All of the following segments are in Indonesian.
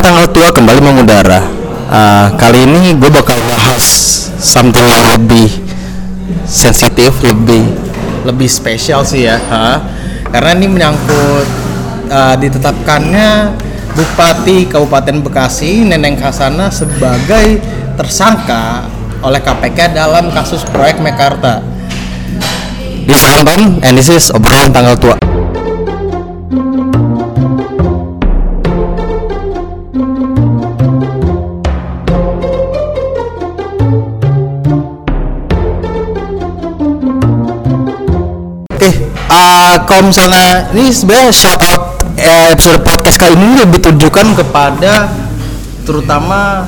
tanggal tua kembali mengudara. Uh, kali ini gue bakal bahas something yang lebih sensitif, lebih lebih spesial sih ya. Ha? Karena ini menyangkut uh, ditetapkannya Bupati Kabupaten Bekasi Neneng Kasana sebagai tersangka oleh KPK dalam kasus proyek Mekarta. This is Anton and this is obrolan tanggal tua. Kalau misalnya ini sebenarnya shout out eh, episode podcast kali ini lebih ditujukan kepada terutama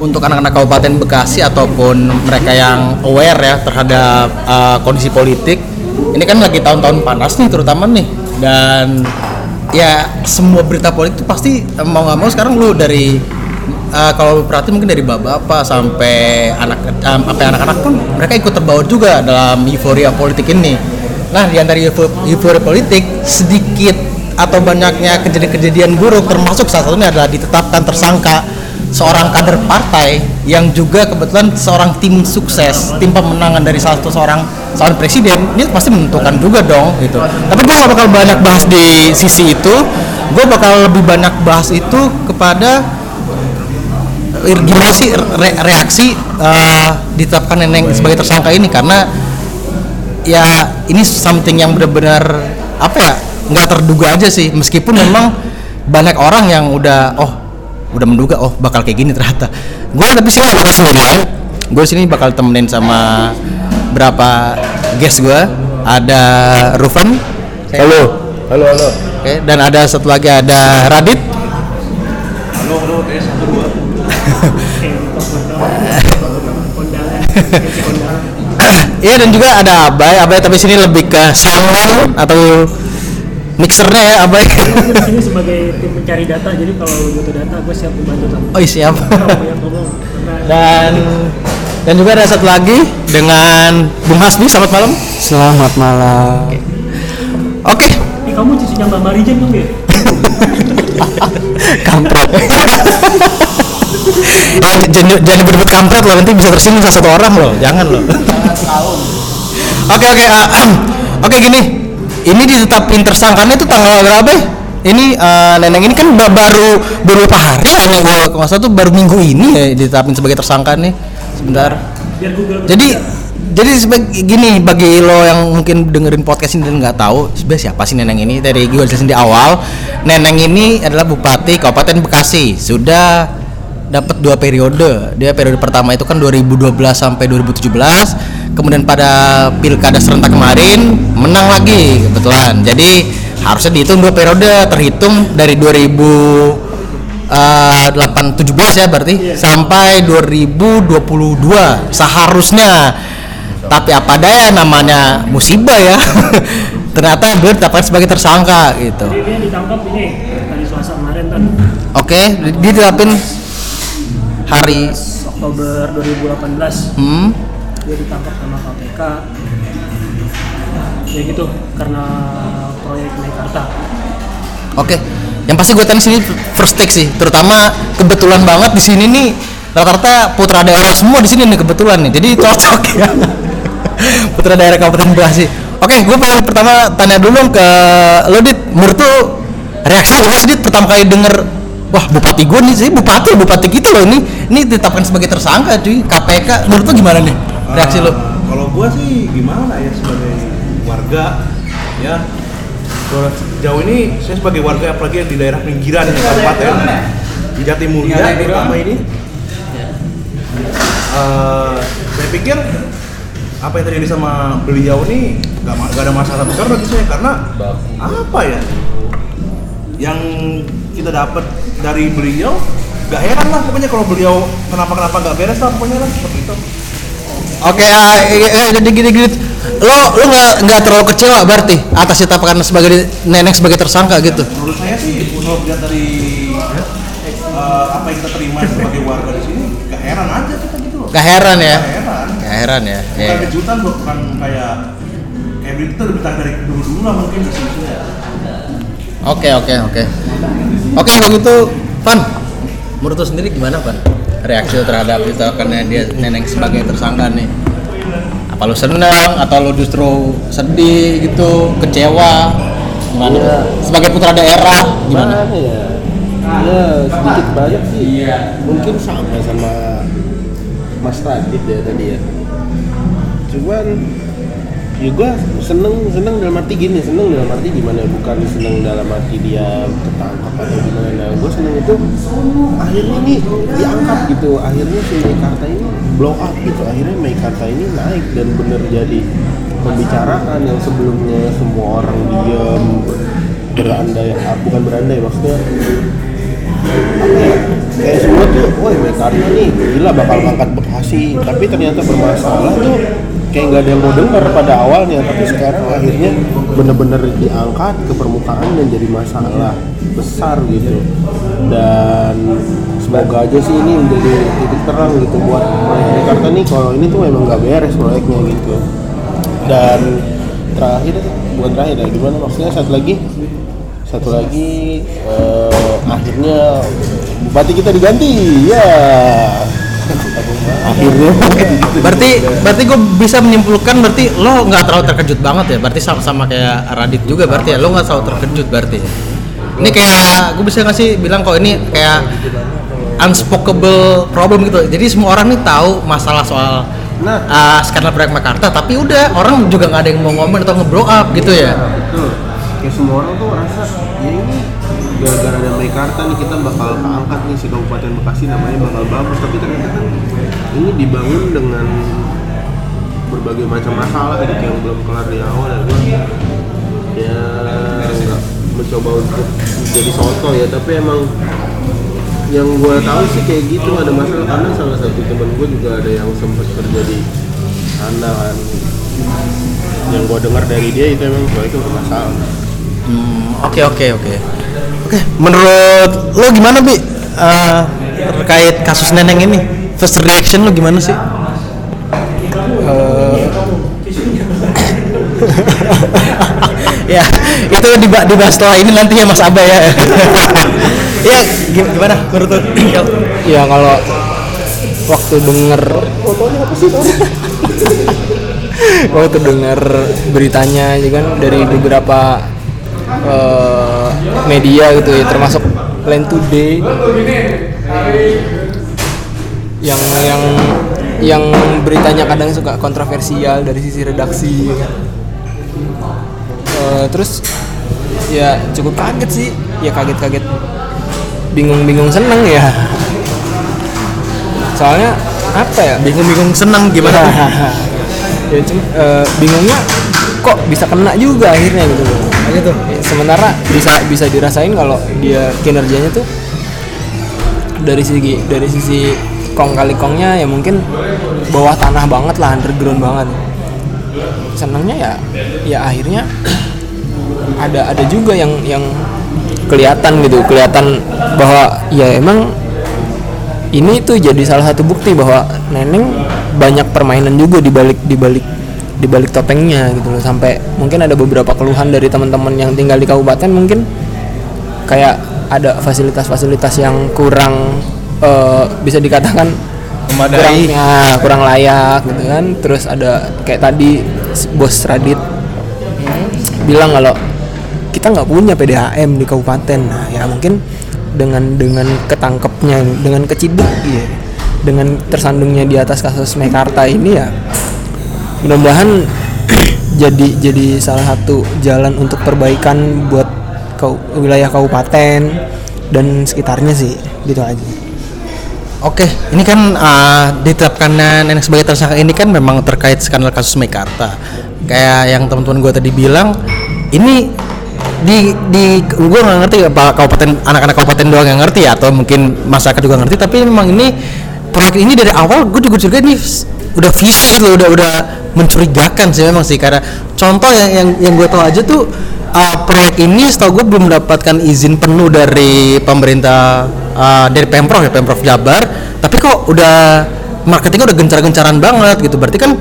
untuk anak-anak Kabupaten Bekasi ataupun mereka yang aware ya terhadap uh, kondisi politik. Ini kan lagi tahun-tahun panas nih terutama nih dan ya semua berita politik itu pasti eh, mau nggak mau sekarang lu dari uh, kalau berarti mungkin dari bapak-bapak sampai anak um, sampai anak-anak pun mereka ikut terbawa juga dalam euforia politik ini. Nah, di antara eufo- euforia politik sedikit atau banyaknya kejadian-kejadian buruk termasuk salah satunya adalah ditetapkan tersangka seorang kader partai yang juga kebetulan seorang tim sukses, tim pemenangan dari salah satu seorang seorang presiden, ini pasti menentukan juga dong gitu. Tapi gue gak bakal banyak bahas di sisi itu, gue bakal lebih banyak bahas itu kepada eh, gimana sih re- reaksi eh, ditetapkan neneng sebagai tersangka ini. Karena ya ini something yang benar-benar apa ya nggak terduga aja sih. Meskipun memang banyak orang yang udah oh udah menduga oh bakal kayak gini ternyata. Gue tapi sini. Bakal sendirian gue sini bakal temenin sama berapa guest gue ada Rufan halo. Halo, halo. oke dan ada satu lagi ada Radit. Halo, halo, kayak satu dua. Iya dan juga ada Abai, Abai tapi sini lebih ke sound atau mixernya ya Abai. Ini sebagai tim pencari data, jadi kalau butuh data gue siap membantu kamu. oh siap. Dan dan juga ada satu lagi dengan Bung Hasbi selamat malam. Selamat malam. Oke. Ini kamu cucunya Mbak Marijan dong ya? Kampret. Eh, jangan jangan berbut kampret loh nanti bisa tersinggung salah satu orang loh. Jangan loh. Oke oke ah, oke gini. Ini ditetapin tersangkanya itu tanggal berapa? ya? Ini eh, neneng ini kan ba- baru beberapa hari hanya gua kalau nggak salah tuh baru minggu ini ya ditetapin sebagai tersangka nih. Sebentar. Biar Google. Jadi jadi sebagai gini bagi lo yang mungkin dengerin podcast ini dan nggak tahu sebenarnya siapa sih Neneng ini dari gue jelasin di awal Neneng ini adalah Bupati Kabupaten Bekasi sudah dapat dua periode. Dia periode pertama itu kan 2012 sampai 2017 kemudian pada pilkada serentak kemarin menang lagi kebetulan. Jadi harusnya dihitung dua periode. Terhitung dari 2000 eh 8 17 ya berarti sampai 2022 seharusnya. Tapi apa daya namanya musibah ya. Ternyata beliau ditetapkan sebagai tersangka gitu. Jadi dia ditangkap ini hari Selasa kemarin kan. oke di- ditetapin hari Oktober 2018 hmm dia ditangkap sama KPK. Ya gitu karena proyek Mekarta. Oke, yang pasti gue tanya sini first take sih, terutama kebetulan banget di sini nih rata-rata putra daerah semua di sini nih kebetulan nih, jadi cocok ya. putra daerah Kabupaten Bekasi. Oke, gue pengen pertama tanya dulu ke lo dit, menurut lo reaksi lo sih Dit, pertama kali denger wah bupati gue nih sih bupati bupati kita loh ini. Ini ditetapkan sebagai tersangka cuy. KPK menurut lo gimana nih reaksi lo Ah, Kalau gua sih gimana ya sebagai warga ya. Kalau Sejauh ini saya sebagai warga apalagi yang di daerah pinggiran ya, kabupaten di Jatimulya terutama ini. eh, saya pikir apa yang terjadi sama beliau ini gak ada masalah besar bagi saya karena apa ya? Yang kita dapat dari beliau gak heran lah pokoknya kalau beliau kenapa kenapa gak beres lah pokoknya lah seperti itu Oke, eh, eh, jadi gini-gini. Lo lo nggak nggak terlalu kecewa berarti atas ditetapkan sebagai nenek sebagai tersangka gitu. menurut saya sih kalau lihat dari eh, apa yang kita terima sebagai warga di sini gak heran aja kita gitu loh Gak heran ya? gak heran Gak heran ya. bukan Iya. kejutan bukan kayak kayak itu lebih dari dulu dulu lah mungkin isu-isunya Oke oke oke. Oke kalau gitu, Van. menurut lu sendiri gimana Pan? reaksi terhadap itu karena dia neneng sebagai tersangka nih apa lu senang atau lu justru sedih gitu kecewa gimana Iya. sebagai putra daerah gimana Mana ya? Ya sedikit banyak sih. Mungkin sama sama Mas Radit ya tadi ya. Cuman ya gue seneng seneng dalam arti gini seneng dalam arti gimana? Bukan seneng dalam arti dia ketangkap atau gimana. Gue seneng itu akhirnya nih diangkat gitu. Akhirnya si Meikarta ini blow up gitu. Akhirnya Meikarta ini naik dan bener jadi pembicaraan yang sebelumnya semua orang diam berandai ah, bukan berandai maksudnya apa ya? Kayak semua tuh wah Meikarta nih gila bakal angkat Bekasi. Tapi ternyata bermasalah tuh kayak nggak ada yang mau dengar pada awalnya tapi sekarang akhirnya bener-bener diangkat ke permukaan dan jadi masalah besar gitu. Dan semoga aja sih ini menjadi titik terang gitu buat Meikarta nih kalau ini tuh memang nggak beres proyeknya gitu. Dan terakhir bukan terakhir ya gimana maksudnya? Satu lagi? Satu lagi eh, akhirnya bupati kita diganti ya akhirnya. Berarti berarti gue bisa menyimpulkan berarti lo nggak terlalu terkejut banget ya? Berarti sama sama kayak Radit juga berarti ya? Lo nggak terlalu terkejut berarti ini kayak gue bisa nggak sih bilang kok ini kayak unspoken problem gitu? Jadi semua orang nih tahu masalah soal Nah. uh, skandal proyek Mekarta tapi udah orang juga nggak ada yang mau ngomong atau nge-blow up gitu ya? Nah, betul. Kayak semua orang tuh rasa ya ini gara-gara ada Meikarta nih kita bakal keangkat nih si Kabupaten Bekasi namanya bakal bagus tapi ternyata kan ini dibangun dengan berbagai macam masalah gitu yang belum kelar di awal dan gua ya nggak mencoba untuk jadi soto ya tapi emang yang gua tahu sih kayak gitu ada masalah. Karena salah satu teman gua juga ada yang sempat kerja di sana kan. Yang gua dengar dari dia itu emang proyeknya bermasalah Hmm, oke oke oke. Oke menurut lo gimana bi? Uh, terkait kasus neneng ini first reaction lo gimana sih? Ya itu diba- dibahas setelah ini nanti ya Mas Abah ya. Ya gi- gimana? Menurut lo? Ya kalau waktu denger waktu denger beritanya ya kan dari beberapa eh, media gitu ya termasuk Land Today. Yang yang yang beritanya kadang suka kontroversial dari sisi redaksi. Ya. Eh, terus ya cukup kaget sih. Ya kaget-kaget. Bingung-bingung seneng ya. Soalnya apa ya? Bingung-bingung senang gimana? Ya cuma eh, bingungnya kok bisa kena juga akhirnya gitu loh gitu sementara bisa bisa dirasain kalau dia kinerjanya tuh dari segi dari sisi kong kali kongnya ya mungkin bawah tanah banget lah underground banget. Senangnya ya ya akhirnya ada ada juga yang yang kelihatan gitu kelihatan bahwa ya emang ini tuh jadi salah satu bukti bahwa neneng banyak permainan juga di balik di balik di balik topengnya gitu loh. Sampai mungkin ada beberapa keluhan dari teman-teman yang tinggal di kabupaten mungkin kayak ada fasilitas-fasilitas yang kurang eh, bisa dikatakan kurang ya, kurang layak gitu kan. Terus ada kayak tadi bos Radit bilang kalau kita nggak punya PDAM di kabupaten. Nah ya mungkin dengan dengan ketangkepnya dengan keciduk ya dengan tersandungnya di atas kasus Mekarta ini ya mudah-mudahan jadi jadi salah satu jalan untuk perbaikan buat kau, wilayah kabupaten dan sekitarnya sih gitu aja Oke, ini kan uh, ditetapkannya nenek sebagai tersangka ini kan memang terkait skandal kasus Mekarta. Kayak yang teman-teman gue tadi bilang, ini di di gue nggak ngerti apa kabupaten anak-anak kabupaten doang yang ngerti ya, atau mungkin masyarakat juga ngerti. Tapi memang ini proyek ini dari awal gue juga curiga ini udah visi gitu, udah udah mencurigakan sih memang sih. Karena contoh yang yang, yang gue tahu aja tuh uh, proyek ini setahu gue belum mendapatkan izin penuh dari pemerintah uh, dari pemprov ya pemprov Jabar. Tapi kok udah marketingnya udah gencar-gencaran banget gitu. Berarti kan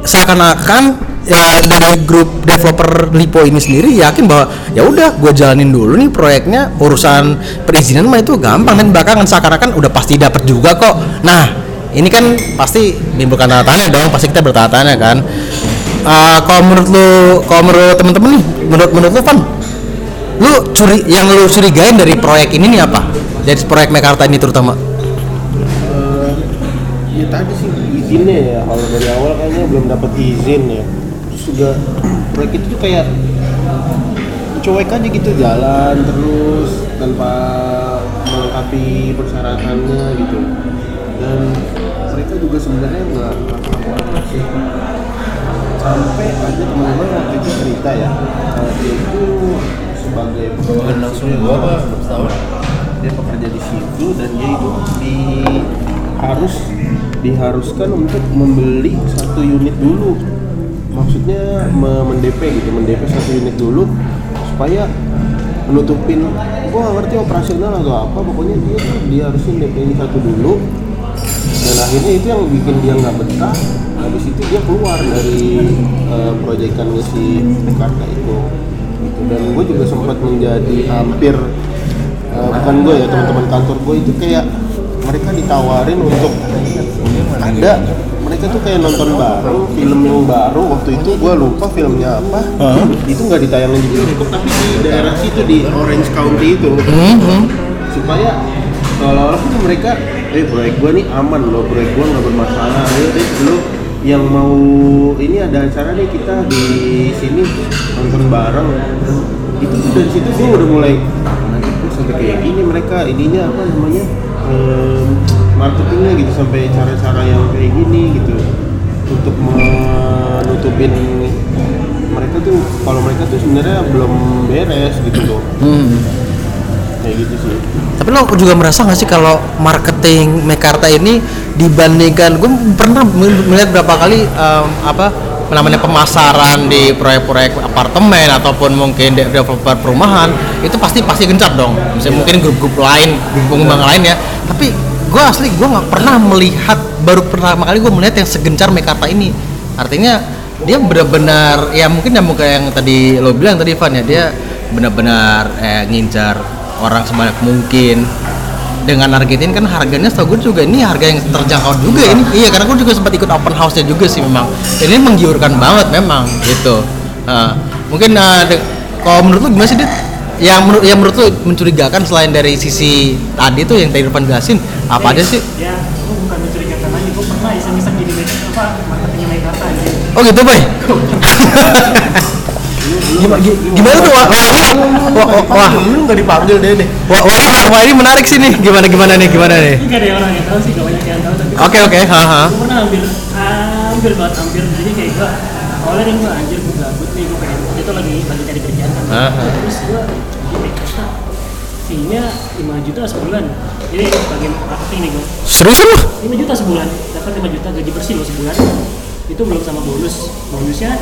seakan-akan ya dari grup developer Lipo ini sendiri yakin bahwa ya udah gue jalanin dulu nih proyeknya urusan perizinan mah itu gampang dan belakangan seakan-akan udah pasti dapat juga kok. Nah ini kan pasti menimbulkan tanda tanya dong pasti kita bertanya-tanya kan. Ah, kalau menurut lu kalau menurut temen-temen nih menurut menurut lu Van lu curi yang lu curigain dari proyek ini nih apa? Dari proyek Mekarta ini terutama? Eh, ya tadi sih izinnya ya kalau dari awal kayaknya belum dapat izin ya. Terus juga proyek itu tuh kayak cuek aja gitu jalan terus tanpa melengkapi persyaratannya gitu dan mereka juga sebenarnya nggak sih sampai ada teman gue waktu itu cerita ya. Kalau dia itu sebagai pekerja langsung gua apa dia pekerja di situ dan dia itu di harus diharuskan untuk membeli satu unit dulu. Maksudnya me- mendp gitu mendp satu unit dulu supaya menutupin gua ngerti operasional atau apa pokoknya dia tuh dia harusnya DP ini satu dulu dan akhirnya itu yang bikin dia nggak betah. Habis itu dia keluar dari uh, proyekannya si Jakarta itu. Gitu. dan gue juga sempat menjadi hampir uh, bukan gue ya teman-teman kantor gue itu kayak mereka ditawarin untuk ada mereka tuh kayak nonton baru film yang baru. Waktu itu gue lupa filmnya apa. Itu nggak ditayangin di bioskop tapi di daerah situ di Orange County itu. Supaya seolah-olah tuh mereka eh proyek gua nih aman loh proyek gua nggak bermasalah. Ayo deh lu yang mau ini ada acara nih kita di sini nonton bareng. Itu dari situ gua udah mulai sampai kayak gini mereka? Ininya apa namanya? Em, marketingnya gitu sampai cara-cara yang kayak gini gitu. Untuk menutupin mereka tuh kalau mereka tuh sebenarnya belum beres gitu loh. Hmm. Kayak gitu sih Tapi lo juga merasa nggak sih kalau marketing Mekarta ini dibandingkan gue pernah melihat berapa kali em, apa namanya pemasaran di proyek-proyek apartemen ataupun mungkin de- developer perumahan itu pasti pasti gencar dong. Misalnya mungkin grup-grup lain, grup pengembang lain ya. Tapi gue asli gue nggak pernah melihat baru pertama kali gue melihat yang segencar Mekarta ini. Artinya dia benar-benar ya mungkin yang kayak yang tadi lo bilang tadi Van ya dia benar-benar eh, ngincar orang sebanyak mungkin. Dengan nargetin kan harganya setahu gue juga ini harga yang terjangkau juga ini. Iya karena gue juga sempat ikut open house nya juga sih memang. Dan ini menggiurkan banget memang gitu. Nah, mungkin de- kalau menurut lu gimana sih Dit? yang menurut yang menurut lu mencurigakan selain dari sisi tadi tuh yang tadi Irfan jelasin apa aja sih? Ya gue bukan mencurigakan lagi. Gue pernah iseng-iseng jadi make- apa marketingnya Mekarta aja oh gitu boy gimana, gimana tuh wah, wah, ini wah, wah, lu nggak dipanggil deh deh wah, wah, wah, wah, ini menarik sih nih. Gimana gimana nih gimana nih? Ini gak ada orang yang tahu sih gak banyak yang tahu tapi oke oke haha gue pernah hampir hampir banget hampir. Jadi kayak gue awalnya nih gue anjir gue gabut nih gue pengen itu lagi lagi cari kerjaan kan. Terus gue fee-nya 5 juta sebulan. Jadi sebagai marketing nih gue seriusan lu? 5 juta sebulan dapat 5 juta gaji bersih loh sebulan. Itu belum sama bonus. Bonusnya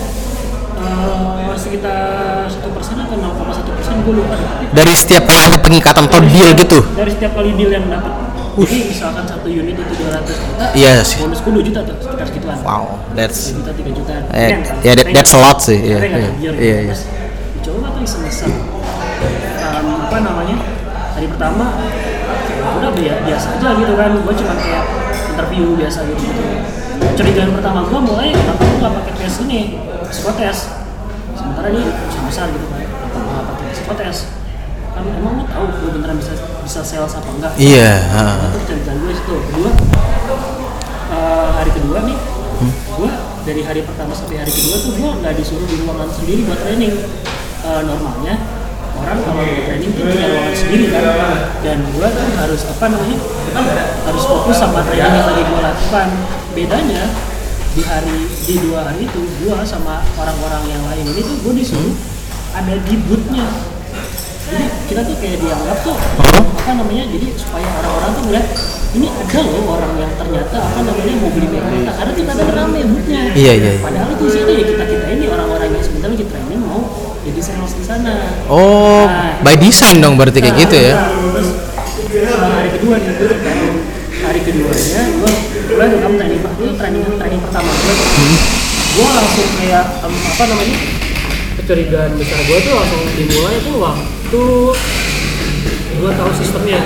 eh, sekitar satu persen atau 6,1 persen gue lupa. Dari setiap kali ada pengikatan atau deal gitu? Dari setiap kali deal yang dapat. Jadi misalkan satu unit itu 200 juta Iya sih. bonus gue 2 juta tuh sekitar segituan. Wow that's 2 juta 3 juta. Eh, Kan, ya, that- tapi that's a lot sih, iya, iya, iya, gitu. iya. Coba tuh iseng-iseng Em, apa namanya? Hari pertama udah bi- biasa aja gitu kan. Gue cuma kayak interview biasa gitu, gitu. Curigaan pertama gue mulai kenapa gue gak pakai tes ini psikotes. Sementara ini bisa besar gitu kan kenapa gue gak pakai psikotes. Kan emang lo tahu gue beneran bisa bisa sales apa enggak? Iya ha. itu cerita gue situ. Kedua eh, hari kedua nih gue dari hari pertama sampai hari kedua tuh gue nggak disuruh di ruangan sendiri buat training. Eh, normalnya orang kalau training tuh punya ruangan sendiri kan. Dan gue tuh harus apa namanya harus fokus sama training yang lagi gue lakukan. Bedanya di hari di dua hari itu gue sama orang-orang yang lain ini tuh gue disuruh ada di bootnya jadi kita tuh kayak dianggap tuh apa namanya jadi supaya orang-orang tuh ngeliat ini ada loh orang yang ternyata apa namanya mau beli Mekarta karena kita ada rame boothnya Iya, iya, iya. padahal di situ ya kita kita ini orang-orang yang sebentar lagi training mau jadi sales di sana. Oh Nah. by design dong berarti kayak gitu ya. Nah, terus uh, hari kedua nih gue hari keduanya gue gue rekam training itu training training pertama gue gue langsung kayak em, apa namanya kecurigaan besar gue tuh langsung dimulai tuh waktu gue tahu sistemnya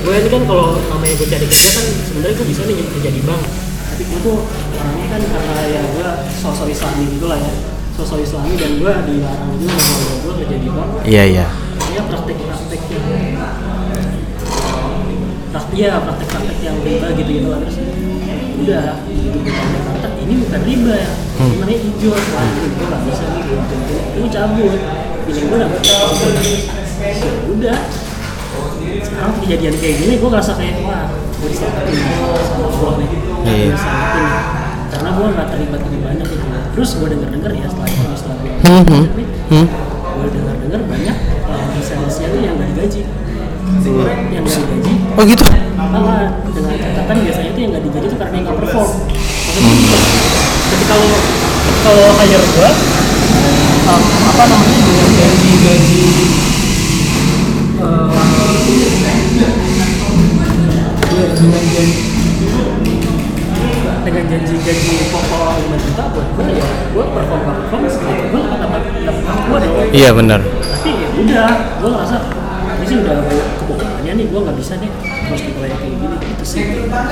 gue ini kan kalau namanya gue cari kerja kan sebenarnya gue bisa nih kerja di bank. Tapi gue tuh orangnya kan karena ya gue sosok islami gitu lah ya. Sosok islami dan gue dilarang juga sama keluarga gue kerja di bank. Iya iya. ya praktek-praktek yang praktek ya praktek-praktek yang riba gitu gitu. Terus udah gitu Jakarta ini bukan riba ya. Hmm. hijau ini gue nggak bisa nih gue gue cabut. Pilih gue dapet. Ya udah sekarang kejadian kayak gini gue ngerasa kayak wah gue diselamatin sama gue nih diselamatin nih. karena gue nggak terlibat lebih banyak gitu terus gue denger denger ya setelah itu setelah gue Hmm, hmm. Hmm. gue dengar dengar banyak uh, salesnya tuh yang gak digaji yang gak digaji Oh gitu. apa dengan catatan biasanya tuh yang gak digaji tuh karena nggak perform maksudnya gini, ketika lo ketika lo hire gue um, apa namanya dengan gaji gaji uh, dengan gaji dengan janji gaji pokok 5 juta buat gue ya gue perform perform segitu gue dapat dapat dapat gue deh Iya benar. tapi ya udah gue ngerasa ini sih udah kebohongannya nih gue nggak bisa nih harus dibayar kayak gini itu sih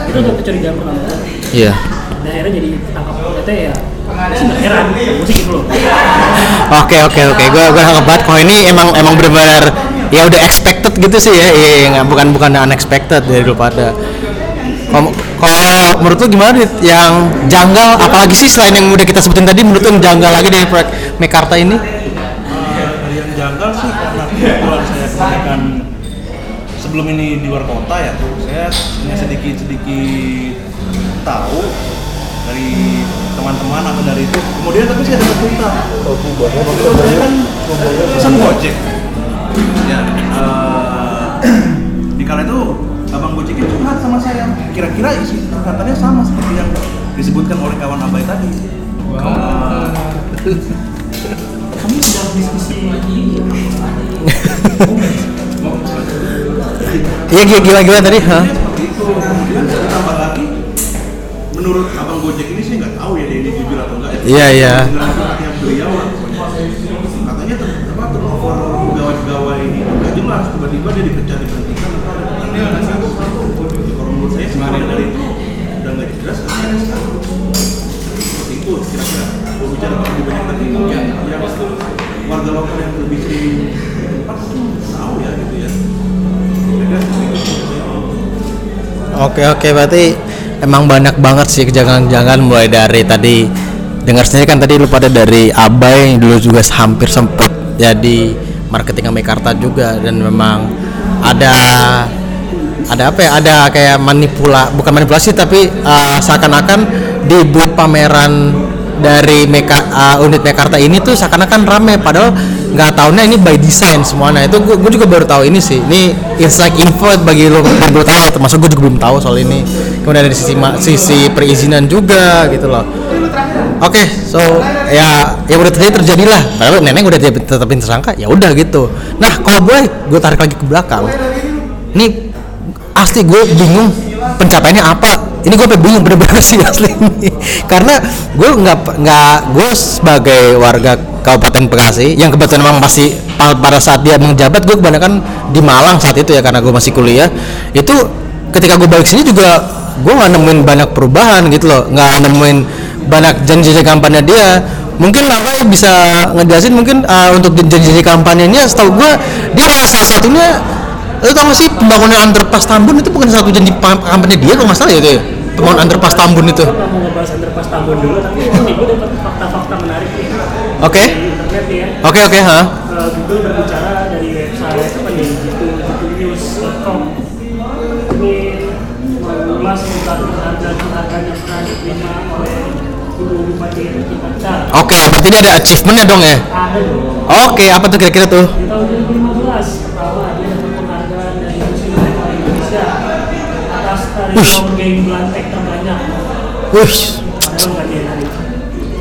itu tuh kecurigaan pertama gue Iya. dan akhirnya jadi tangkap ternyata ya nggak heran gue sih gitu loh Oke oke oke. Gue gue nangkep banget. Kalau ini emang emang benar-benar ya udah expected gitu sih ya. Iya, nggak bukan bukan unexpected dari lu pada. Kalau kalau menurut lu gimana Dit? yang janggal apalagi sih selain yang udah kita sebutin tadi menurut lu yang janggal lagi dari proyek Mekarta ini? dari yang janggal sih karena kebetulan saya kebanyakan sebelum ini di luar kota ya saya hanya sedikit sedikit tahu dari teman-teman atau dari itu kemudian tapi saya dapat berita waktu itu saya kan pesan gojek ya eh, di kala itu abang gojek itu curhat sama saya kira-kira isi curhatannya sama seperti yang disebutkan oleh kawan abai tadi Eh, kami sedang diskusi ini Iya gimana gimana, gimana tadi? Hah? seperti itu kemudian saya tambah lagi menurut abang gojek ini sih nggak tahu ya dia ini jujur atau enggak ya Iya, iya. dengan yang beliau lah pokoknya. katanya ter, apa turnover pegawai-pegawai ini nggak jelas tiba-tiba dia dipecat diberhentikan. Dan dia nggak sanggup kalau menurut saya sebenarnya dari itu udah nggak jelas kan seperti itu kira-kira. Kalau bicara lebih banyak tadi ya yang warga lokal yang lebih sering tempat tahu ya gitu ya. Oke oke berarti emang banyak banget sih kejanggalan-kejanggalan mulai dari tadi. Dengar sendiri kan tadi lu pada dari Abai dulu juga hampir sempet jadi marketing Mekarta juga. Dan memang ada ada apa ya? Ada kayak manipula bukan manipulasi tapi uh, seakan-akan di booth pameran dari Meka, uh, unit Mekarta ini tuh seakan-akan rame. Padahal nggak tahunya ini by design semuanya itu gue juga baru tahu ini sih. Ini inside info bagi lo yang belum tahu termasuk gue juga belum tahu soal ini. Kemudian dari sisi sisi perizinan juga gitu loh oke so ya yang udah terjadi terjadilah. Padahal nenek udah tetap- tetapin tersangka ya udah gitu. Nah kalau gue gue tarik lagi ke belakang. Ini asli gue bingung pencapaiannya apa. Ini gue bingung bener-bener sih asli ini. Karena gue nggak nggak gue sebagai warga Kabupaten Bekasi yang kebetulan memang masih pa- pada saat dia menjabat gue kebanyakan di Malang saat itu ya karena gue masih kuliah. Itu ketika gue balik sini juga gue nggak nemuin banyak perubahan gitu loh. Nggak nemuin banyak janji-janji kampanye dia mungkin Nara bisa ngejelasin mungkin uh, untuk janji-janji kampanyenya setahu gue dia salah satunya Lu tau gak sih pembangunan underpass Tambun itu bukan satu janji kampanye dia kalau nggak salah ya itu ya? Pembangunan underpass Tambun itu. mau ngebahas underpass Tambun dulu tapi ini gue dapat fakta-fakta menarik nih Oke. ya Oke oke ha. Eh, Google berbicara Oke, berarti dia ada achievementnya dong ya? ada dong Oke, apa tuh kira-kira tuh? di tahun 2015 pertama dia dapat penghargaan dari Muslim Rekor Indonesia atas game terbanyak Wih, padahal dia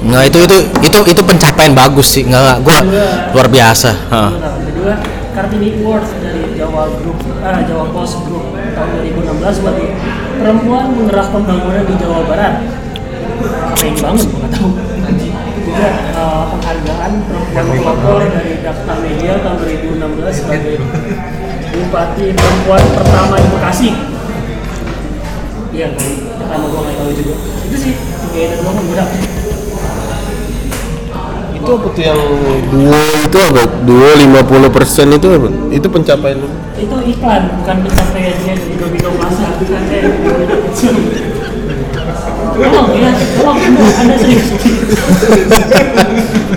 nggak itu itu itu itu pencapaian bagus sih, nggak nggak. Gua luar biasa. Nah, kedua Kartini Award dari Jawa Group ah, Jawa Post Group tahun 2016 sebagai perempuan menggerak pembangunan di Jawa Barat. Apa yang bangun gua nggak tahu juga eh, penghargaan perempuan pelopor dari Daftar Media tahun 2016 sebagai Bupati perempuan pertama di Bekasi. Iya, kan? pertama gua nggak tahu juga. Itu sih tiga itu doang udah. itu apa tuh yang duo itu apa duo 50 persen itu apa itu pencapaian lu? Itu iklan, bukan pencapaian dia di Domino Plaza, bukan kayak Tolong ya, tolong anda serius.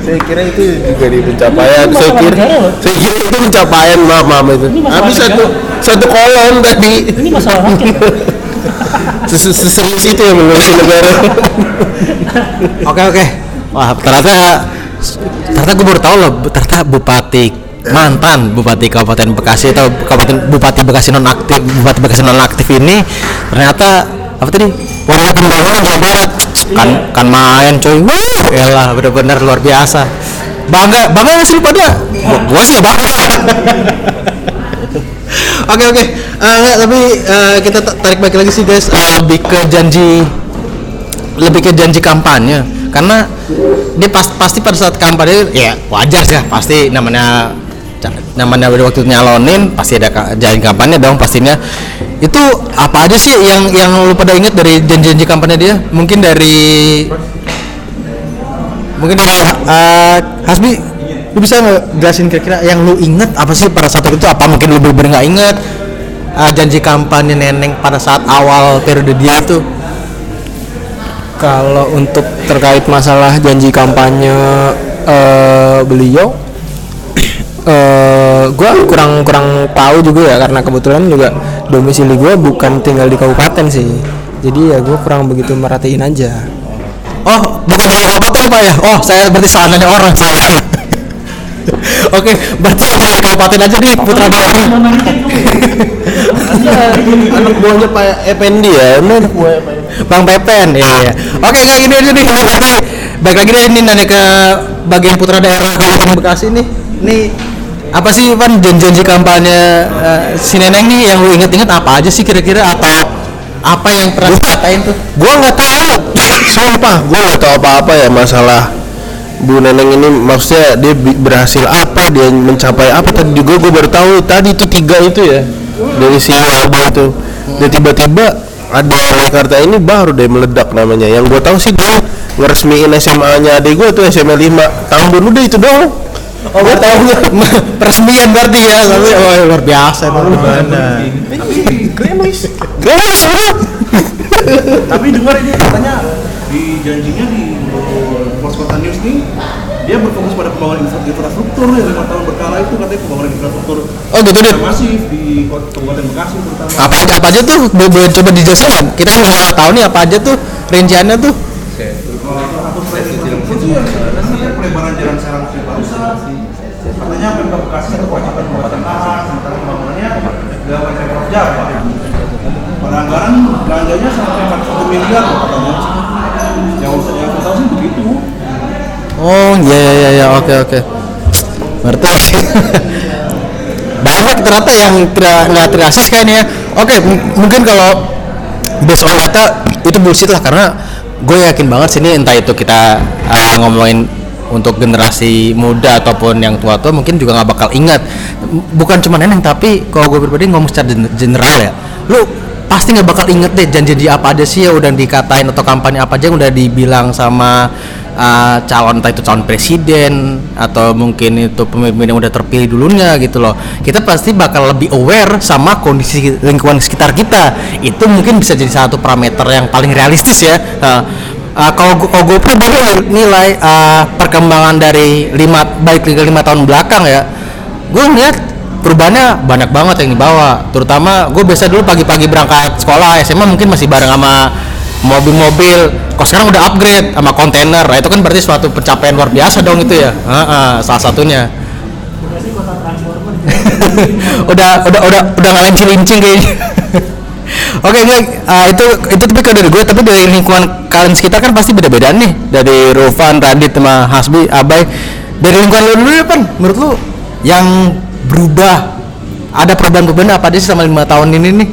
saya kira itu juga di pencapaian Ini saya kira negara saya kira itu pencapaian maaf maaf itu Ini masalah habis satu satu kolom tadi Ini masalah rakyat. Ses- seserius itu ya mengurusi negara Oke oke. Wah ternyata ternyata gue baru tahu loh ternyata bupati mantan bupati Kabupaten Bekasi atau Kabupaten Bupati Bekasi nonaktif Bupati Bekasi nonaktif ini ternyata apa tadi? Warga pembangunan Jawa Barat. Kan kan main coy. Wuh, elah bener-bener luar biasa. Bangga bangga nggak sih pada gua, sih bangga. Oke oke, nggak, tapi eh, kita ta- tarik balik lagi sih guys, Eh, lebih ke janji, lebih ke janji kampanye, karena dia pas, pasti pada saat kampanye ya wajar sih pasti namanya namanya pada waktu nyalonin pasti ada janji kampanye dong pastinya. Itu apa aja sih yang yang lu pada inget dari janji-janji kampanye dia? Mungkin dari mungkin dari eh, Hasbi lu bisa nggak jelasin kira-kira yang lu inget apa sih pada saat itu apa mungkin lu bener-bener nggak inget eh, janji kampanye neneng pada saat awal periode dia itu Kalau untuk terkait masalah janji kampanye eh, beliau, eh gue kurang kurang tahu juga ya karena kebetulan juga domisili gue bukan tinggal di kabupaten sih. Jadi ya gue kurang begitu merhatiin aja. oh bukan dari kabupaten pak ya oh saya berarti salah nanya orang salah Oke, berarti dari kabupaten aja nih Putra Daerah. anak buahnya Pak Effendi ya anak Effendi. Bang Pepen, iya iya. Oke, kayak gini aja nih. Balik lagi deh ini nanya ke bagian putra daerah Kabupaten Bekasi nih. Nih apa sih Pan janji-janji kampanye eh, si Neneng nih yang lu inget-inget apa aja sih kira-kira? Atau apa yang pernah dikatain tuh? gua nggak tahu. Sumpah gua nggak tahu apa-apa ya masalah Bu Neneng ini maksudnya dia berhasil apa dia mencapai apa. Tadi juga gua baru tahu tadi itu tiga itu ya dari si Waba itu. Dan tiba-tiba ada Jakarta ini baru deh meledak namanya. Yang gua tahu sih dia ngeresmiin SMA nya adik gua tuh SMA 5 Tambun udah itu doang oh gua tahunya Peresmian berarti ya, tapi oh luar biasa itu gimana? Tapi dengar ini katanya di janjinya di Pos Kota News nih dia berfokus pada pembangunan infra- infrastruktur ya lima tahun berkala itu katanya pembangunan infrastruktur Oh gitu deh. masif di Kabupaten Bekasi terutama. Apa aja apa aja tuh? Boleh, coba dijelaskan nggak? Kita kan nggak tahu nih apa aja tuh rinciannya tuh. Kalau salah satu proyek infrastruktur itu yang pelebaran jalan Serang Ciparusa. Katanya Pemkab Bekasi satu kewajiban pembuatan lahan sementara pembangunannya dilakukan Pemprov Jawa. Pada anggaran belanjanya sampai 41 miliar loh katanya. Yang aku tahu sih begitu. Oh iya iya iya, oke oke. Berarti banyak ternyata yang tidak nggak terrealistis kayaknya. Oke m- mungkin kalau besok data itu bullshit lah karena gue yakin banget sini entah itu kita uh, ngomongin untuk generasi muda ataupun yang tua-tua mungkin juga nggak bakal ingat. Bukan cuma neneng tapi kalau gue pribadi ngomong secara gen- general ya. Lu pasti nggak bakal inget deh janji-janji apa aja sih ya udah dikatain atau kampanye apa aja yang udah dibilang sama uh, calon entah itu calon presiden atau mungkin itu pemimpin yang udah terpilih dulunya gitu loh. Kita pasti bakal lebih aware sama kondisi lingkungan sekitar kita. Itu mungkin bisa jadi satu parameter yang paling realistis ya. Uh, uh, kalau kalau gue pribadi nilai uh, perkembangan dari lima baik tiga lima tahun belakang ya. Gue ngeliat perubahannya banyak banget yang dibawa. Terutama gue biasa dulu pagi-pagi berangkat sekolah SMA mungkin masih bareng sama mobil-mobil. Kok sekarang udah upgrade sama kontainer. Nah, itu kan berarti suatu pencapaian luar biasa dong itu ya. Heeh, salah satunya. Udah udah udah udah ngalahin cilincing kayaknya Oke, enggak, ah, itu itu tapi kalau dari gue, tapi dari lingkungan kalian sekitar kan pasti beda-beda nih. Dari Rufan, Radit, sama Hasbi, Abai. Dari lingkungan lu dulu ya, Pan. Menurut lu yang berubah ada perubahan-perubahan apa aja sih sama lima tahun ini nih?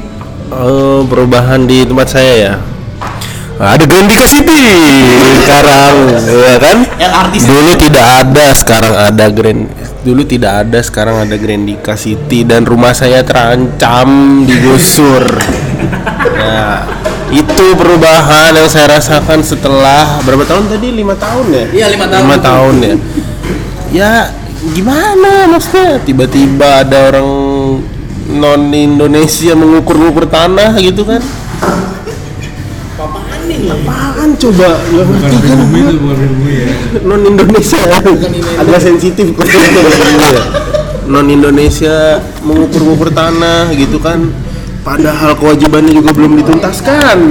Eh, perubahan di tempat saya ya ada Grandika City sekarang ya kan Yang artis dulu tidak ada sekarang ada Grand dulu tidak ada sekarang ada Grandika City dan rumah saya terancam digusur nah itu perubahan yang saya rasakan setelah berapa tahun tadi? Lima tahun ya? Iya, lima tahun. lima tahun ya. Ya gimana maksudnya? Tiba-tiba ada orang non Indonesia mengukur-ukur tanah gitu kan? Apaan coba? Nggak ngerti kan non Indonesia agak sensitif kok. Non Indonesia mengukur-ukur tanah gitu kan padahal kewajibannya juga belum dituntaskan.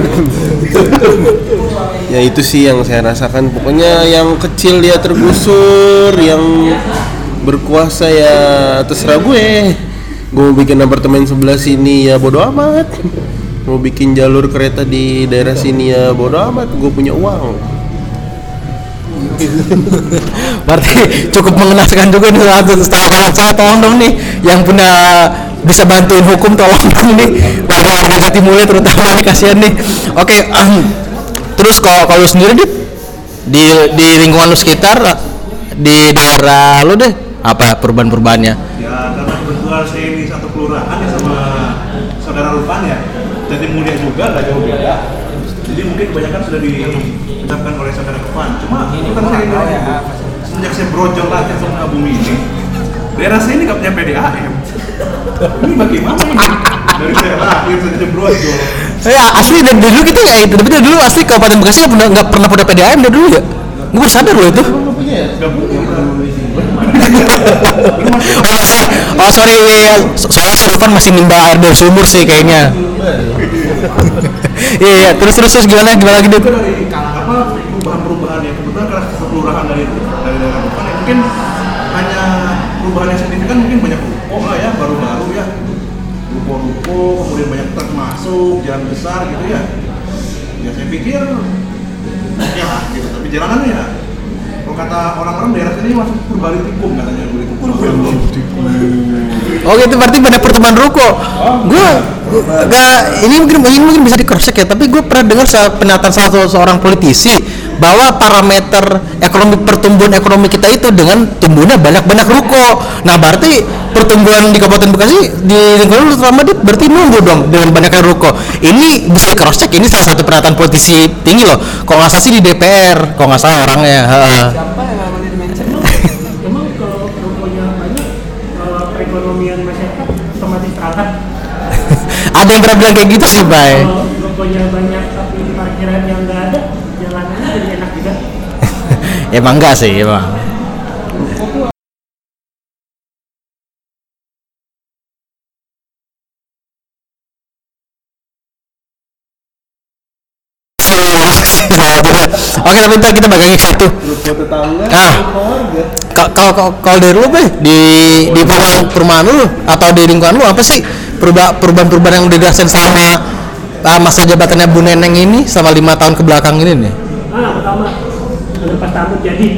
Ya itu sih yang saya rasakan. Pokoknya yang kecil dia tergusur yang berkuasa ya terserah gue. Gue mau bikin apartemen sebelah sini ya bodo amat. Mau bikin jalur kereta di daerah sini ya bodo amat. Gue punya uang. Berarti cukup mengenaskan juga nih satu setelah kawan saya tolong dong nih. Yang punya bisa bantuin hukum tolong dong nih warga-warga Jatimulya terutama nih kasihan nih. Oke, terus kalau kalau lu sendiri Dit, di di lingkungan lu sekitar di daerah lu deh apa perubahan-perubahannya? Ya karena kebetulan saya ini satu kelurahan ya sama saudara Rufan ya. Jadi mulia juga nggak jauh beda. Jadi mungkin kebanyakan sudah diucapkan oleh saudara Rufan. Cuma bukan saya ini semenjak saya brojol lagi ke bumi ini, daerah saya ini nggak punya PDAM. Ini bagaimana ini? Dari saya lahir saja brojol. Ya asli dari dulu kita ya itu, tapi dari dulu asli Kabupaten Bekasi nggak pernah nggak pernah punya PDAM dari dulu ya. Gue baru sadar loh itu. Nggak punya. Oh sorry, iya, so- soalnya Rufan masih nimba air dari sumur sih kayaknya. Iya, iya. terus terus terus gimana gimana lagi dari apa perubahan-perubahan besar gitu ya. Ya saya pikir ya gitu. Tapi jalanannya ya. Kalau kata orang-orang daerah sini masuk berbalik tikung katanya. Berbalik tikung Oh gitu. Berarti pada pertemuan ruko. Gue gak ini mungkin ini mungkin bisa dikrosek ya, tapi gue pernah dengar pernyataan salah satu seorang politisi bahwa parameter ekonomi pertumbuhan ekonomi kita itu dengan tumbuhnya banyak-banyak ruko. Nah berarti pertumbuhan di Kabupaten Bekasi di lingkungan selama dit berarti nunggu dong dengan banyaknya ruko. Ini bisa cross check ini salah satu pernyataan politisi tinggi loh. Kok nggak salah sih di DPR, kok nggak salah orangnya. heeh. Siapa yang? Emang kalau rukonya banyak, eh, perekonomian masyarakat otomatis terangkat. Ada yang pernah bilang kayak gitu sih, Bay. Kalau rukonya banyak tapi parkiran yang nggak ada, jalanannya jadi enak juga. Emang enggak sih, emang. Oke, tapi ntar kita bagi satu. Ah, ka- kalau kalau dari lu, Bay, di di perumahan, perumahan lu atau di lingkungan lu apa sih perubahan perubahan-perubahan yang udah dirasain selama ah, masa jabatannya Bu Neneng ini selama lima tahun ke belakang ini nih? Ah, pertama, underpass Tambun jadi.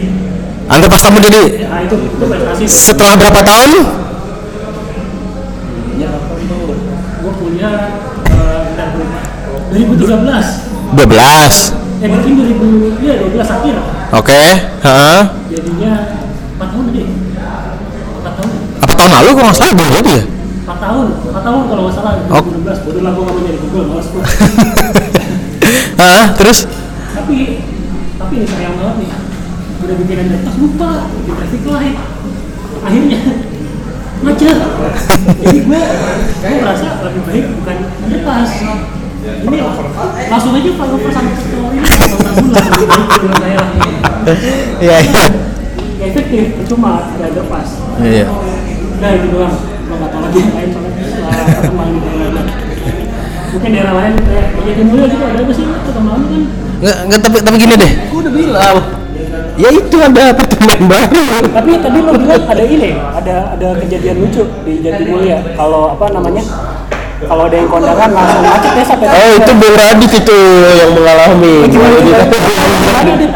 Anda pas kamu jadi Nah itu, itu prestasi. setelah berapa tahun? Gue kuliah eh, bentar, bentar. 2013. 12 Eh berarti 2000, iya 12 akhir. Oke, heeh. Jadinya 4 tahun tadi. 4 tahun. Apa tahun lalu kok nggak salah baru jadi ya? 4 tahun, 4 tahun kalau nggak salah. Oh. 2016. Bodoh lah gue nggak mau nyari Google, males gue. Heeh, terus tapi, tapi ini sayang banget nih. Udah bikin underpass lupa, bikin traffic light. Akhirnya macet. Jadi gue, gue merasa lebih baik bukan underpass. Ini langsung aja flyover sampai ke ini langsung menurut saya. Iya, iya. Ya efektif, percuma ada underpass. Iya. Nah itu doang. Lo nggak tahu lagi yang lain soalnya di lain. Mungkin daerah lain kayak jadi mulia gitu ada apa sih pertemuan kan? Nggak, nggak, tapi tapi gini deh. Gua udah bilang Ya itu ada pertemuan baru. Tapi tadi lo bilang ada ini, ada ada kejadian lucu di Jatimulya. Kalau apa namanya? Kalau ada yang kondangan langsung macet ya sampai. oh itu Bung Radit itu yang mengalami Gimana Jadi, gimana? Gimana deh?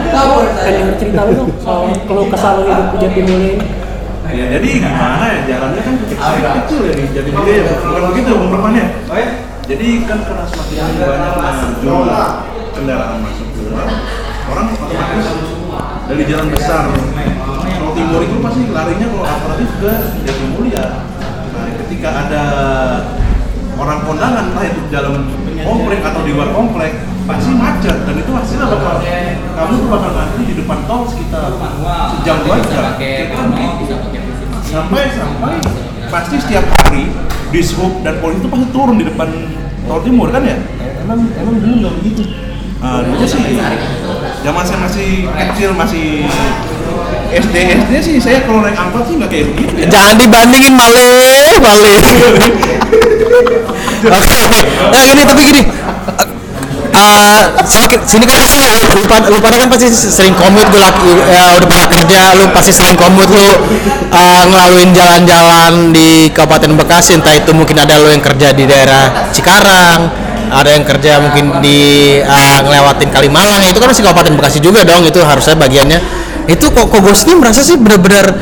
Kan yang cerita lu dong soal keluh kesal hidup di Jatimulya ini. ya jadi gimana ya jalannya kan kecil ya jadi dia ya bukan begitu Bung Rahman ya jadi kan karena semakin banyak maju kendaraan masuk keluar orang otomatis dari jalan besar. Kalau timur itu pasti larinya kalau alternatif ke Jati Mulia. Nah ketika ada orang kondangan entah itu di dalam komplek atau di luar komplek pasti macet dan itu hasilnya bakal kamu tuh bakal ngantri di depan tol sekitar sejam dua jam. Sampai sampai pasti setiap hari dishub dan polisi itu pasti turun di depan tol timur kan ya? Emang emang dulu nggak begitu Ah, dulu sih. zaman saya masih kecil masih SD SD sih. Saya kalau naik angkot sih nggak kayak begitu ya. Jangan dibandingin malih, malih. Oke, nah gini tapi gini. Eh, sini- sini kan pasti lu, pada- lu pada kan pasti sering komut gue laki ya udah pernah kerja lu pasti sering komut lu eh, ngelaluin jalan-jalan di Kabupaten Bekasi. Entah itu mungkin ada lu yang kerja di daerah Cikarang ada yang kerja mungkin di eh, ngelewatin Kalimalang. Itu kan masih Kabupaten Bekasi juga dong itu harusnya bagiannya. Itu kok kok sih merasa sih bener-bener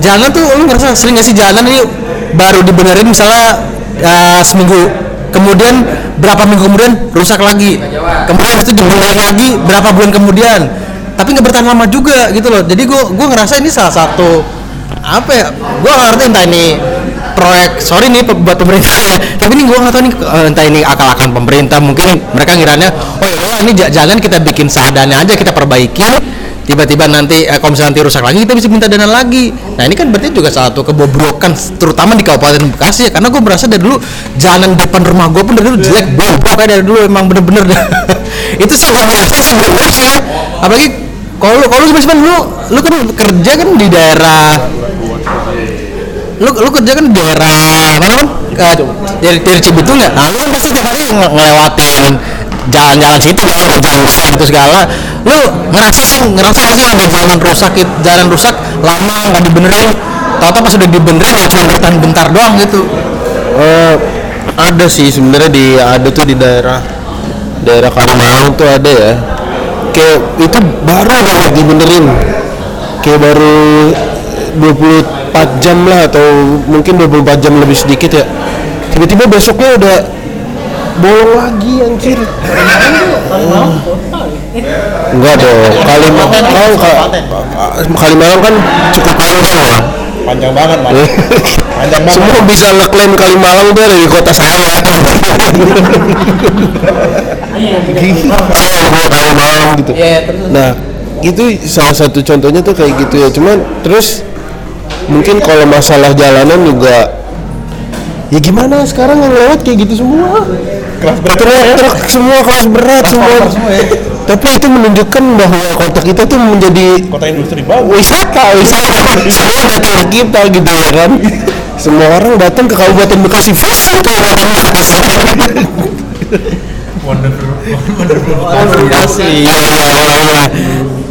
jalan tuh lu ngerasa sering gak sih jalan? Ini baru dibenerin misalnya eh, seminggu kemudian berapa minggu kemudian rusak lagi. Kemudian itu dibenerin lagi berapa bulan kemudian. Tapi nggak bertahan lama juga gitu loh. Jadi gue gue ngerasa ini salah satu apa ya gue ngerti entah ini proyek sorry nih buat pemerintah ya. Tapi ini gue nggak tahu nih eh, entah ini akal-akalan pemerintah mungkin mereka ngiranya oh ya ini ja- jalan kita bikin seadanya aja kita perbaiki. Tiba-tiba nanti eh, kalau misalnya nanti rusak lagi kita bisa minta dana lagi. Nah ini kan berarti juga satu kebobrokan terutama di Kabupaten Bekasi ya karena gue merasa dari dulu jalan depan rumah gue pun dari dulu jelek bobrok kayak dari dulu emang bener-bener. Itu sih gue merasa sih bener sih ya apalagi kalau lu kalau sebenarnya lu lu kan kerja kan di daerah lu lu kerja kan di daerah mana kan dari dari Cibitung ya nah lu kan pasti tiap hari nge- ngelewatin jalan-jalan situ kan jalan rusak itu segala. Lu ngerasa sih ngerasa nggak sih ada jalan rusak jalan rusak lama nggak dibenerin? Tau-tau pas udah dibenerin ya cuma bertahan bentar doang gitu. Eh, ada sih sebenarnya di ada tuh di daerah daerah Kalimalang tuh ada ya. Kayak itu baru banget dibenerin. Kayak baru 24 jam lah atau mungkin 24 jam lebih sedikit ya. Tiba-tiba besoknya udah bolong lagi anjir. Enggak dong Kalimalang kalau Kalimalang kan cukup panjang ya panjang banget mas. Panjang banget. Semua bisa ngeklaim Kalimalang tuh dari kota saya. Kalimalang gitu. Nah itu salah satu contohnya tuh kayak gitu ya. Cuman terus mungkin kalau masalah jalanan juga ya gimana sekarang yang lewat kayak gitu semua? Truk-truk semua kelas berat semua. tapi itu menunjukkan bahwa kota kita tuh menjadi kota industri bagus wisata wisata. Semua datang ke kita gitu ya kan? Semua orang datang ke Kabupaten Bekasi visit ke Kabupaten Bekasi Asli. Iya, iya, iya, iya.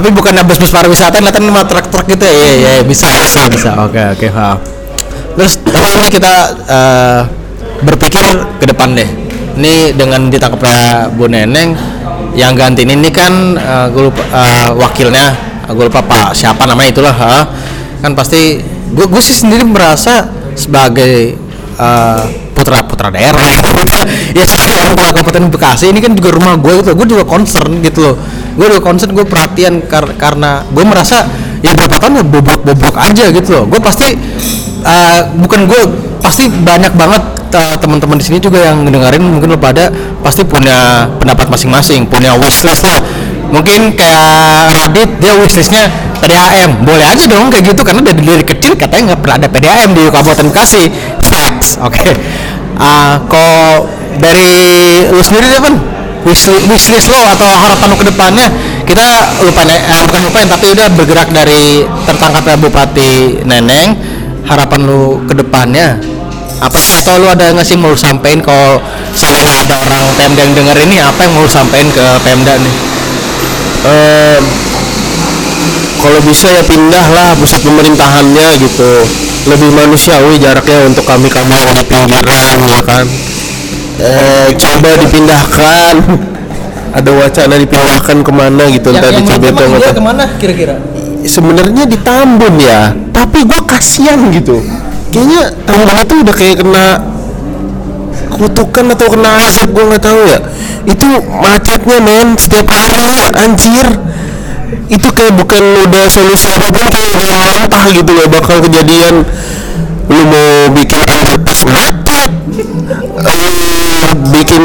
Tapi bukannya bus-bus pariwisata yang sama truk-truk gitu ya? Iya, iya, bisa, bisa, bisa. Oke, oke, paham. Terus, tapi ini kita eh, berpikir ke depan deh. Ini dengan ditangkapnya Bu Neneng, yang gantiin ini kan eh, gue lupa eh, wakilnya, gue lupa Pak siapa namanya itulah, ha? kan pasti gue gue sih sendiri merasa sebagai eh, putra putra daerah ya sebagai orang tua kabupaten Bekasi ini kan juga rumah gue gitu gue juga concern gitu loh gue juga concern gue perhatian kar- karena gue merasa ya berapa tahun ya bobrok bobrok aja gitu loh. Gue pasti eh, bukan gue pasti banyak banget eh, teman-teman di sini juga yang ngedengerin mungkin lo pada pasti punya pendapat masing-masing punya wishlist lah. Mungkin kayak Radit dia wishlistnya PDAM boleh aja dong kayak gitu karena dari, dari kecil katanya nggak pernah ada PDAM di Kabupaten Bekasi. Facts oke. Ah, kok dari lu sendiri Devan wish, wishlist lo atau harapan lo ke depannya kita lupain eh, bukan lupain tapi udah bergerak dari tertangkapnya Bupati Neneng harapan lu ke depannya apa atau lu ada nggak sih mau sampein kalau misalnya ada orang Pemda yang denger ini apa yang mau sampein ke Pemda nih? Em, kalau bisa ya pindah lah pusat pemerintahannya gitu. Lebih manusiawi jaraknya untuk kami kami yang di pinggiran ya kan eh, coba dipindahkan. Ada wacana dipindahkan ke mana gitu entah di Cibeto atau ke mana kira-kira? Sebenarnya di Tambun ya tapi gue kasihan gitu. Kayaknya Tambun itu udah kayak kena kutukan atau kena azab gue nggak tahu ya. Itu macetnya men setiap hari anjir. Itu kayak bukan udah solusi apa pun kayak udah mentah gitu loh bakal kejadian. Lu mau bikin underpass Eh, bikin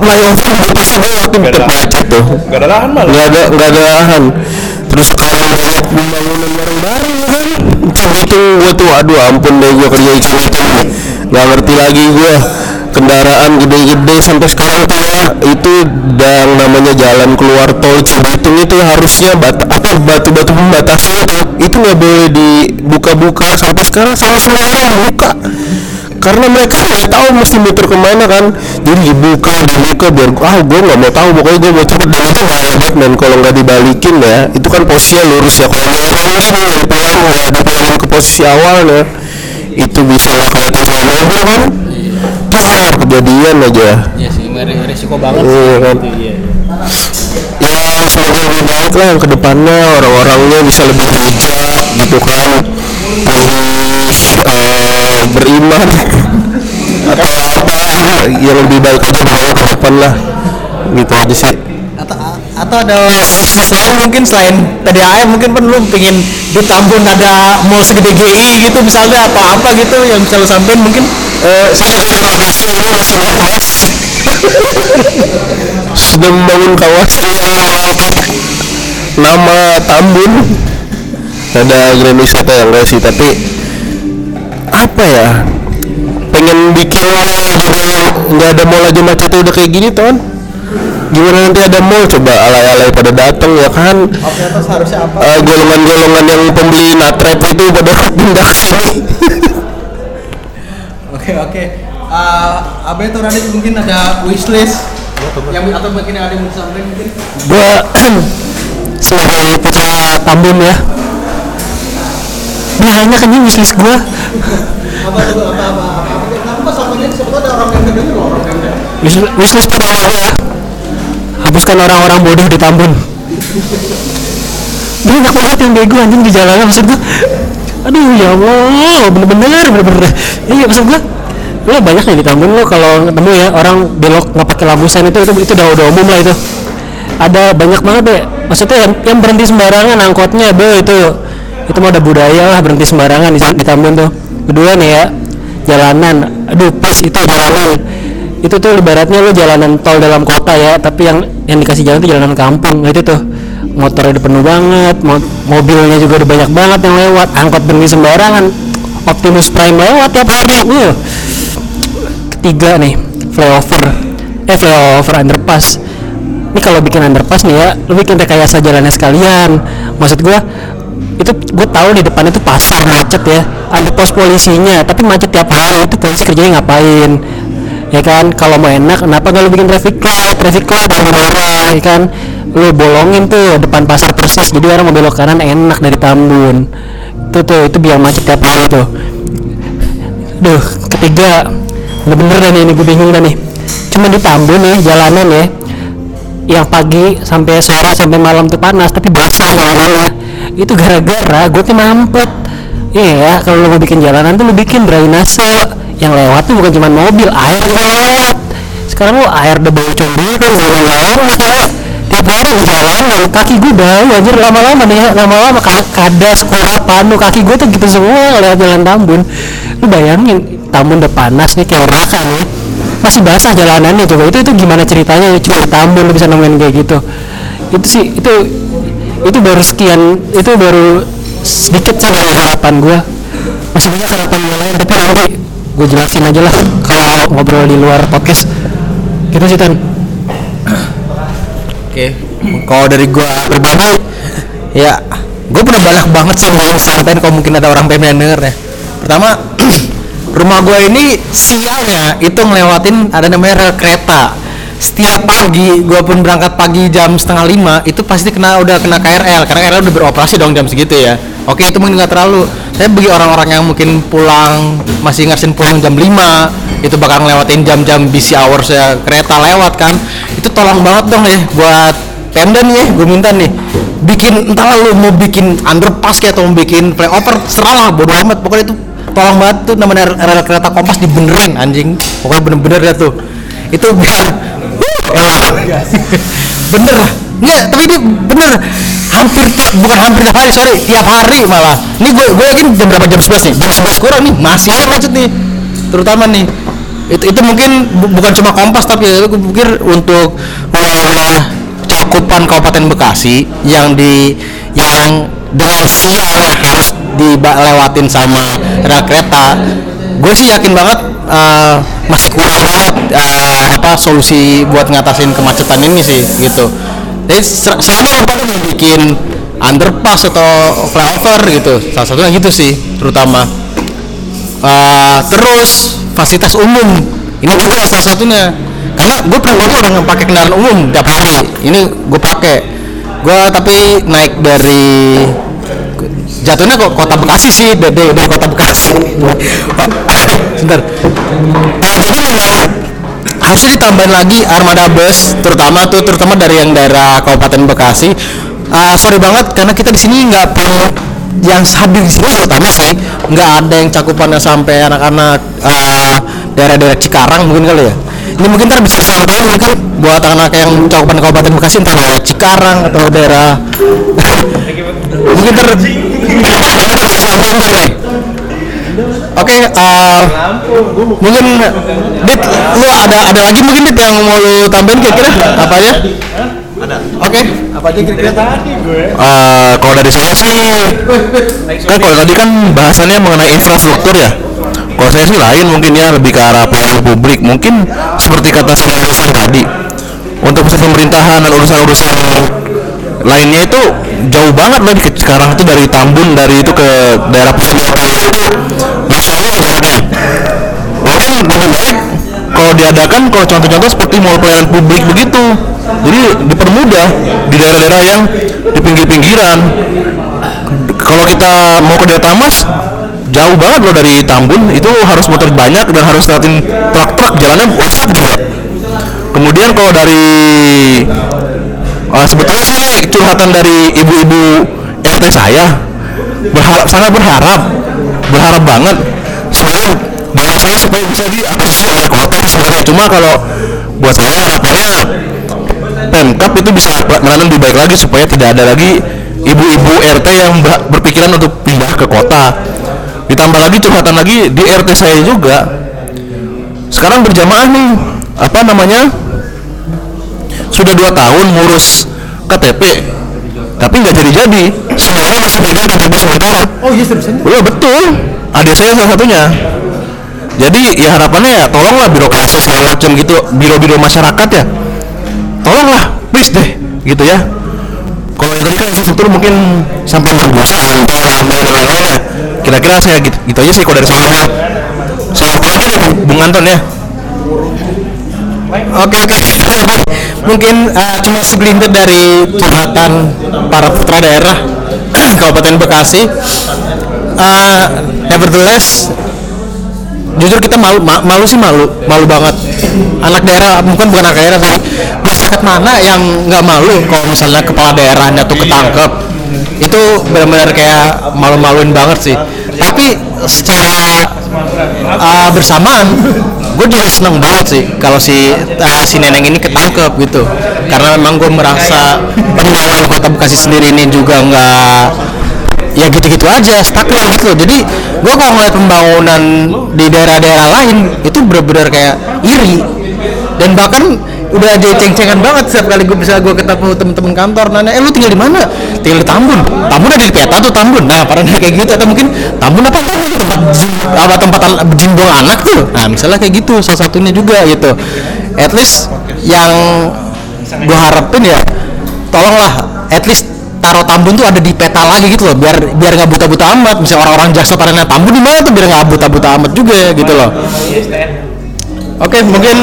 flyover underpass juga waktu tetap macet tuh. Gak ada lahan malah. nggak ada nggak ada lahan. Terus sekarang banyak pembangunan bareng-bareng ya kan itu gue tuh aduh ampun deh gue kerja ikan itu nggak ngerti lagi gue kendaraan gede-gede sampai sekarang tuh ya itu dan namanya jalan keluar tol Cibitung itu harusnya bata, apa batu-batu pembatasnya tuh itu nggak boleh dibuka-buka. Sampai sekarang salah semua orang buka karena mereka nggak tahu mesti muter ke mana kan. Jadi dibuka dibuka biar ah gue nggak mau tahu pokoknya gue mau cepet. Dan itu nggak hebat men. Kalau nggak dibalikin ya itu kan posisinya lurus ya. Kalau orang gini dari pelan dipulangin ke posisi awalnya itu bisa kelihatan sama mobil kan Wah, kejadian aja. Iya sih, resiko banget Iya kan? Ya semoga lebih baik lah yang ke depannya orang-orangnya bisa lebih bijak gitu kan. Terus eh, beriman. Atau apa yang lebih baik aja ke depan lah gitu aja sih atau atau ada bisnis lain mungkin selain TDAM mungkin kan lu pengen di Tambun ada mall segede GI gitu misalnya apa apa gitu yang bisa lu sampein mungkin? Eh saya sudah masih lepas sudah membangun kawasan nama Tambun. Ada grand wisata yang enggak sih tapi apa ya? Pengen bikin nggak ada mall aja macetnya udah kayak gini ton gimana nanti ada mall? Coba alay-alay pada datang ya kan? Oke harusnya apa? Eh, golongan-golongan yang pembeli natrep itu pada pindah ke sini. Oke oke. Uh, Abe atau Radit mungkin ada wishlist yang atau mungkin ada yang mau disampaikan mungkin? Gua sebagai putra Tambun ya. Banyak kan ini wishlist gua. apa tuh apa apa apa? Apa pertama gua ya. Hapuskan orang-orang bodoh di Tambun. Banyak banget yang bego anjing di jalanan maksud gua. Aduh ya Allah, bener-bener bener-bener. Iya maksud gua. Lo banyak nih di Tambun lo kalau ketemu ya orang belok nggak pakai lampu sen itu itu itu udah udah umum lah itu. Ada banyak banget deh. Maksudnya yang, yang berhenti sembarangan angkotnya be itu itu mah ada budaya lah berhenti sembarangan di, di Tambun tuh. Kedua nih ya jalanan. Aduh pas itu jalanan itu tuh ibaratnya lu jalanan tol dalam kota ya tapi yang yang dikasih jalan tuh jalanan kampung. Itu tuh motornya udah penuh banget mo- mobilnya juga udah banyak banget yang lewat angkot berhenti sembarangan. Optimus Prime lewat tiap hari uh. ketiga nih flyover. Eh flyover underpass. Ini kalau bikin underpass nih ya lu bikin rekayasa jalannya sekalian. Maksud gua itu gue tahu di depannya tuh pasar macet ya. Ada pos polisinya tapi macet tiap hari. Itu polisi kerjanya ngapain ya kan? Kalau mau enak kenapa nggak lu bikin traffic light? Traffic light yang merah ya kan? Lu bolongin tuh depan pasar persis jadi orang mau belok kanan enak dari Tambun. Itu tuh itu biar macet tiap hari tuh. Duh, ketiga. Bener-bener dah nih ini gue bingung dah nih. Cuma di Tambun nih jalanan ya yang pagi sampai sore sampai malam tuh panas tapi basah jalanannya itu gara-gara gue tuh mampet. Iya kalau lu mau bikin jalanan tuh lu bikin drainase yang lewat tuh bukan cuma mobil air juga lewat. Sekarang lu air udah bau comberan lama-lama ya tiap hari di jalanan kaki gue bau anjir lama-lama nih lama-lama ka- kadas kurap panu kaki gue tuh gitu semua lewat jalan Tambun. Lu bayangin Tambun udah panas nih kayak neraka nih. Masih basah jalanannya coba itu itu gimana ceritanya? Cuma Tambun lu bisa nemuin kayak gitu. Itu sih itu itu baru sekian itu baru sedikit sih dari harapan gua. Masih banyak harapan yang lain tapi nanti gue jelasin aja lah kalau ngobrol di luar podcast gitu sih Tan Oke, kalau dari gua pribadi, ya gua pernah banyak banget sih ngomong sampein kalau mungkin ada orang pengen denger ya. Pertama, rumah gua ini sialnya itu ngelewatin ada namanya rel kereta. Setiap pagi, gua pun berangkat pagi jam setengah lima, itu pasti kena udah kena KRL karena KRL udah beroperasi dong jam segitu ya. Oke, itu mungkin nggak terlalu. Tapi bagi orang-orang yang mungkin pulang masih ngersin pulang jam 5 itu bakal ngelewatin jam-jam busy hours ya kereta lewat kan. Itu tolong banget dong ya buat Pemda nih ya gue minta nih. Bikin entahlah lu mau bikin underpass kayak atau mau bikin flyover serah lah bodo amat. Pokoknya itu tolong banget tuh namanya rel kereta kompas dibenerin anjing. Pokoknya bener-bener ya tuh. Itu biar bener lah. Nggak tapi ini bener. Hampir tiap- bukan hampir tiap hari sorry. Tiap hari malah. Ini gue gue yakin jam berapa jam 11 nih? Jam 11 kurang nih. Masih ada macet nih. Terutama nih. Itu itu mungkin bu- bukan cuma kompas tapi itu gue pikir untuk wilayah cakupan Kabupaten Bekasi yang di yang dengan siang harus dilewatin sama rel kereta gue sih yakin banget eh, masih kurang banget eh, apa solusi buat ngatasin kemacetan ini sih gitu. Jadi selama pada mau bikin underpass atau flyover gitu salah satunya gitu sih terutama. Eh, terus fasilitas umum ini juga salah satunya. Karena gue pernah gue orang yang pakai kendaraan umum tiap hari ini gue pakai. Gue tapi naik dari jatuhnya kok kota Bekasi sih dari, dari kota Bekasi sebentar Eh, jadi memang harusnya ditambahin lagi armada bus terutama tuh terutama dari yang daerah Kabupaten Bekasi. Ah, sorry banget karena kita di sini nggak punya yang hadir di sini terutama sih nggak ada yang cakupannya sampai anak-anak ah, daerah-daerah Cikarang mungkin kali ya. Ini mungkin ntar bisa disampaikan mungkin buat anak-anak yang cakupan Kabupaten Bekasi entah daerah Cikarang atau daerah mungkin ntar bisa disampaikan nih Oke, eh, mungkin Dit, lu ada ada lagi mungkin Dit yang mau lu tambahin kira-kira apa aja? Ada. Oke, apa aja kira-kira? Eh, kalau dari saya sih kan kalau tadi kan bahasannya mengenai infrastruktur ya kalau saya sih lain mungkin ya lebih ke arah pelayanan publik mungkin seperti kata saya tadi untuk urusan pemerintahan dan urusan-urusan lainnya itu jauh banget loh di- sekarang itu dari Tambun dari itu ke daerah sebenarnya mungkin lebih baik. Kalau diadakan kalau contoh-contoh seperti mall pelayanan publik begitu. Jadi dipermudah di daerah-daerah yang di pinggir-pinggiran. Kalau kita mau ke daerah Tamas jauh banget loh dari Tambun. Itu harus muter banyak dan harus lewatin truk-truk jalannya wasak juga. Kemudian kalau dari eh, sebetulnya ini curhatan dari ibu-ibu RT saya berharap sangat berharap berharap banget. Supaya bahwa saya supaya bisa diakuisisi oleh kota sebenarnya. Cuma kalau buat saya harapannya Pemkap itu bisa menanam lebih baik lagi supaya tidak ada lagi ibu-ibu RT yang ber- berpikiran untuk pindah ke kota. Ditambah lagi curhatan lagi di RT saya juga. Sekarang berjamaah nih apa namanya sudah dua tahun ngurus KTP tapi nggak jadi-jadi. Semuanya masih pegang KTP sementara. Oh iya seriusan? Iya betul. Adik saya salah satunya. Jadi ya harapannya ya tolonglah birokrasi segala macam gitu. Biro-biro masyarakat ya. Tolonglah please deh gitu ya. Kalau yang tadi kan infrastruktur mungkin sampai perbusan tol sampai dan lain-lainnya kira-kira saya gitu, gitu aja sih kalau dari saya sama apa nih Bung Anton ya Oke oke. Mungkin eh, cuma segelintir dari curhatan para putra daerah Kabupaten Bekasi. Eh, nevertheless, jujur kita malu ma- malu sih malu malu banget. Anak daerah bukan bukan anak daerah sih. Masyarakat mana yang nggak malu kalau misalnya kepala daerahnya tuh ketangkep? Itu benar-benar kayak malu-maluin banget sih. Tapi secara uh, bersamaan gue juga seneng banget sih kalau si uh, si neneng ini ketangkep gitu. Karena memang gue merasa pengelolaan kota Bekasi sendiri ini juga nggak ya gitu-gitu aja stagnan gitu jadi gue kalau ngeliat pembangunan di daerah-daerah lain itu bener-bener kayak iri. Dan bahkan udah ada ceng-cengan banget setiap kali gue bisa gue ketemu temen-temen kantor nanya eh lu tinggal di mana? Tinggal di Tambun. Tambun ada di peta tuh Tambun. Nah pada kayak gitu atau mungkin Tambun apa? Tempat apa tempat buang anak tuh. Nah misalnya kayak gitu salah satunya juga gitu. At least yang gue harapin ya tolonglah at least taruh Tambun tuh ada di peta lagi gitu loh biar biar nggak buta-buta amat. Misalnya orang-orang jaksa pada Tambun di mana? tuh biar nggak buta-buta amat juga gitu loh. Oke, mungkin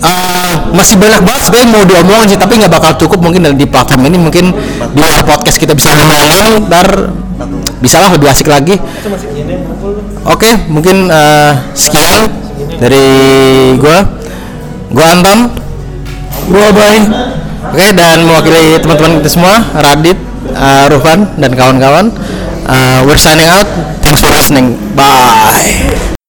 uh, masih banyak banget sebenarnya mau diomongin sih, tapi nggak bakal cukup mungkin di platform ini mungkin di podcast kita bisa ngomongin, ntar bisa lah lebih asik lagi. Oke, mungkin uh, sekian dari gua, gua Anton, gua Bay. Oke, dan mewakili teman-teman kita semua, Radit, uh, Rufan dan kawan-kawan. Uh, we're signing out. Thanks for listening. Bye.